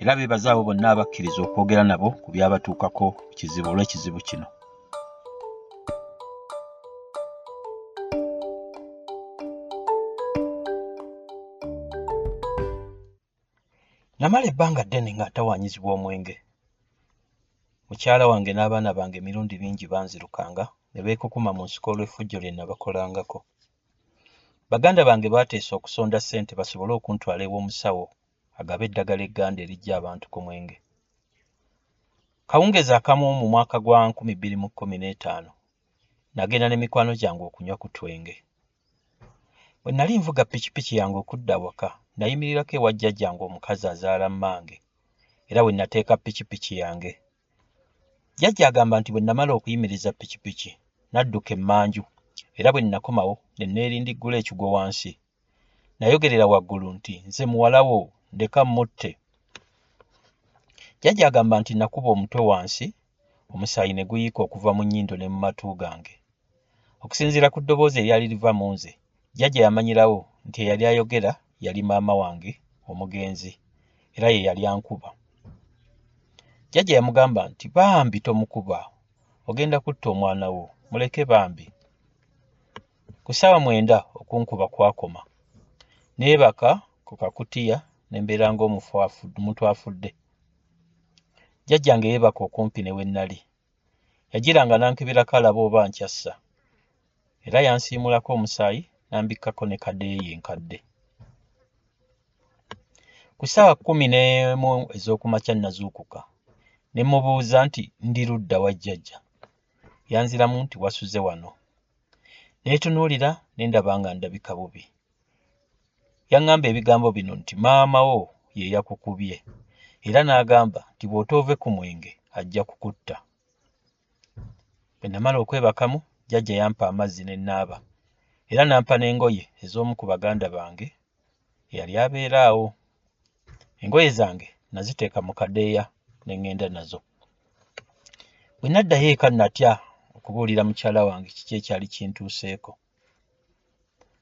era beebaza abo bonna abakkiriza okwogera nabo ku byabatuukako kizibu olw'ekizibu kino. Namala ebbanga ddene nga ntawaanyizibwa omwenge. Mukyala wange n'abaana bange emirundi mingi banzirukanga ne beekukuma mu nsiko olw'effujjo lye nabakolangako. Baganda bange baateesa okusonda ssente basobole okuntwala ew'omusawo agaba eddagala egganda eriggya abantu ku mwenge. Kawungeezi akamu mu mwaka gwa 2015 nagenda ne mikwano gyange okunywa ku twenge. Bwe nali nvuga pikipiki yange okudda waka nayimirirako ewa jjajjange omukazi azaala mmange era bwe nateeka pikipiki yange. Jjajja agamba nti bwe namala okuyimiriza pikipiki n'adduka emmanju era bwe nakomawo ne neerindiggula ekigwo wansi. Nayogerera waggulu nti nze muwalawo ndeka mutte jjajja agamba nti nakuba omutwe wansi. Omusaayi ne guyiika okuva mu nnyindo ne mu matu gange. Okusinziira ku ddoboozi eryali liva mu nze jjajja yamanyirawo nti eyali ayogera yali maama wange omugenzi era ye yali ankuba. Jjajja yamugamba nti bambi tomukuba ogenda kutta omwana wo muleke bambi. Ku ssaawa mwenda okunkuba kwakoma. Neebaka ku kakutiya ne mbeera ng'omuntu afudde. Jjajjange yeebaka okumpi ne we nnali. Yagiranga n'ankeberako alaba oba nkyassa. Era yansiimulako omusaayi n'ambikkako ne kadeeyi enkadde. Ku ssaawa kkumi n'emu ez'okumakya nazuukuka ne mubuuza nti ndi ludda wa jjajja? Yanziramu nti wasuze wano. Neetunuulira ne ndaba nga ndabika bubi yaŋŋamba ebigambo bino nti maama wo ye yakukubye era n'agamba nti bw'otoove ku mwenge ajja kukutta. Bwe namala okwebakamu jjajja yampa amazzi ne nnaaba era n'ampa n'engoye ez'omu ku baganda bange eyali abeera awo. Engoye zange naziteeka mu kadeeya ne ŋŋenda nazo. Bwe naddayo eka natya okubuulira mukyala wange kiki ekyali kintuuseeko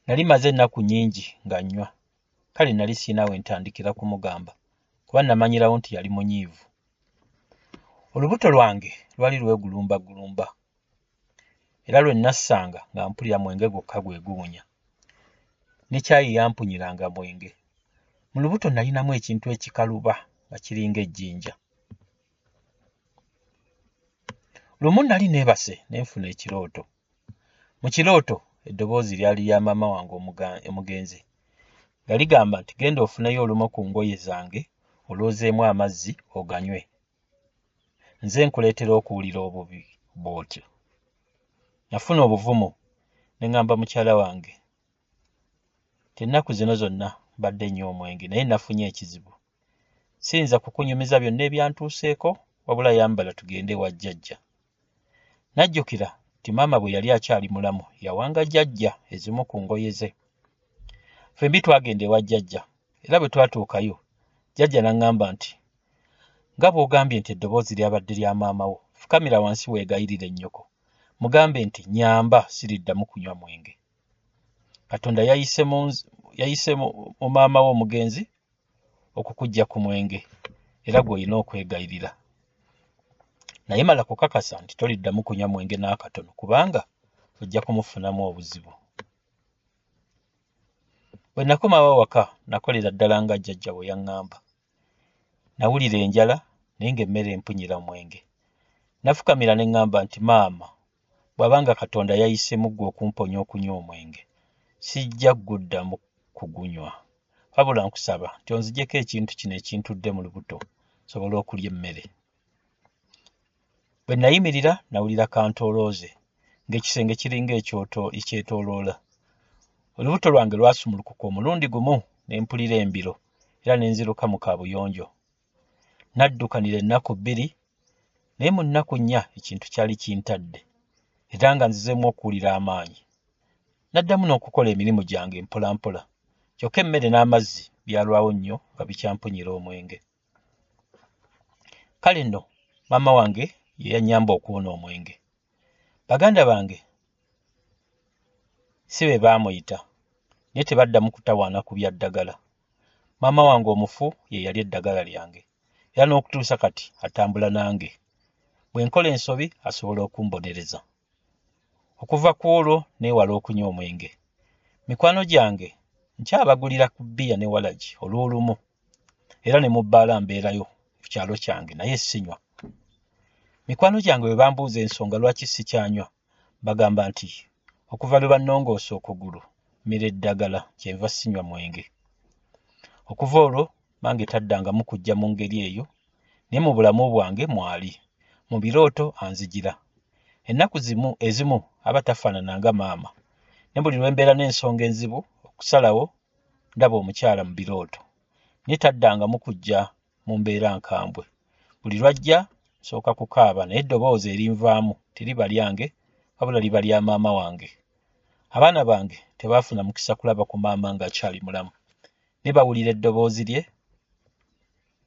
nali maze ennaku nnyingi nga nnywa. Kale nali siina we ntandikira kumugamba kuba namanyirawo nti yali munyiivu. Olubuto lwange lwali lwegulumbaggulumba era lwe nassanga nga mpulira mwenge gwokka gwe guwunya. Ne kyayi yampunyiranga mwenge. Mu lubuto nalinamu ekintu ekikaluba nga kiringa ejjinja lumu nali neebase ne nfuna ekirooto. Mu kirooto eddoboozi lyali lya maama wange omugenzi. Nga ligamba nti genda ofuneyo olumu ku ngoye zange olwozeemu amazzi oganywe. Nze nkuleetera okuwulira obubi bw'otyo. Nafuna obuvumu ne ŋŋamba mukyala wange. Ti ennaku zino zonna mbadde nnywa omwenge naye nafunye ekizibu. Siyinza kukunyumiza byonna ebyantuuseeko wabula yambala tugende ewa jjajja najjukira nti maama bwe yali akyali mulamu yawanga jjajja ezimu ku ngoye ze. Ffembi twagenda ewa jjajja era bwe twatuukayo jjajja n'aŋŋamba nti nga bw'ogambye nti eddoboozi lyabadde lya maama wo fukamira wansi weegayirire nnyoko mugambe nti nyamba siriddamu kunywa mwenge. Katonda yayise mu maama wo omugenzi okukuggya ku mwenge era gw'olina okwegayirira naye mala kukakasa nti toliddamu kunywa mwenge n'akatono kubanga ojja kumufunamu obuzibu. Bwe nakomawo awaka nakolera ddala nga jjajja bwe yaŋŋamba. Nawulira enjala naye ng'emmere empunyira omwenge nafukamira ne ŋŋamba nti maama bw'abanga katonda yayise muggwe okumponya okunywa omwenge sijja guddamu kugunywa. Wabula nkusaba nti onzigyeko ekintu kino ekintudde mu lubuto sobole okulya emmere bwe nayimirira nawulira kantoolooze ng'ekisenge kiringa ekyoto ekyetooloola. Olubuto lwange lwasumulukuka omulundi gumu ne mpulira embiro era ne nziruka mu kaabuyonjo. Naddukanira ennaku bbiri naye mu nnaku nnya ekintu kyali kintadde era nga nzizeemu okuwulira amaanyi. Naddamu n'okukola emirimu gyange mpola mpola kyokka emmere n'amazzi byalwawo nnyo nga bikyampunyira omwenge. Kale nno maama wange ye yannyamba okuwona omwenge. Baganda bange si be baamuyita naye tebaddamu kutawaana ku bya ddagala maama wange omufu ye yali eddagala lyange era n'okutuusa kati atambula nange. Bwe nkola ensobi asobola okumbonereza. Okuva ku olwo neewala okunywa omwenge. Mikwano gyange nkyabagulira ku bbiya ne walagi olw'olumu era ne mu bbaala mbeerayo ku kyalo kyange naye sinywa mikwano gyange bwe bambuuza ensonga lwaki sikyanywa? Bagamba nti okuva lwe bannongoosa okugulu mmira eddagala kyenva sinywa mwenge. Okuva olwo mange taddangamu kujja mu ngeri eyo naye mu bulamu bwange mwali. Mu birooto anzijira ennaku zimu ezimu aba tafaanana nga maama. Ne buli lwe mbeera n'ensonga enzibu okusalawo ndaba omukyala mu birooto. Naye taddangamu kujja mu mbeera nkambwe. Buli lwajja nsooka kukaaba naye eddoboozi erinvaamu teriba lyange wabula liba lya maama wange. Abaana bange tebaafuna mukisa kulaba ku maama ng'akyali mulamu. Naye bawulira eddoboozi lye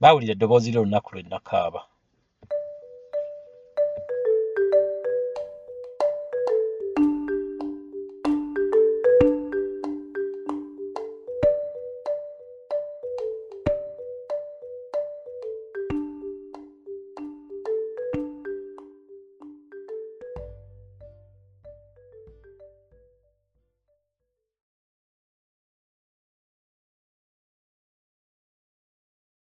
baawulira eddoboozi lye olunaku lwe nakaaba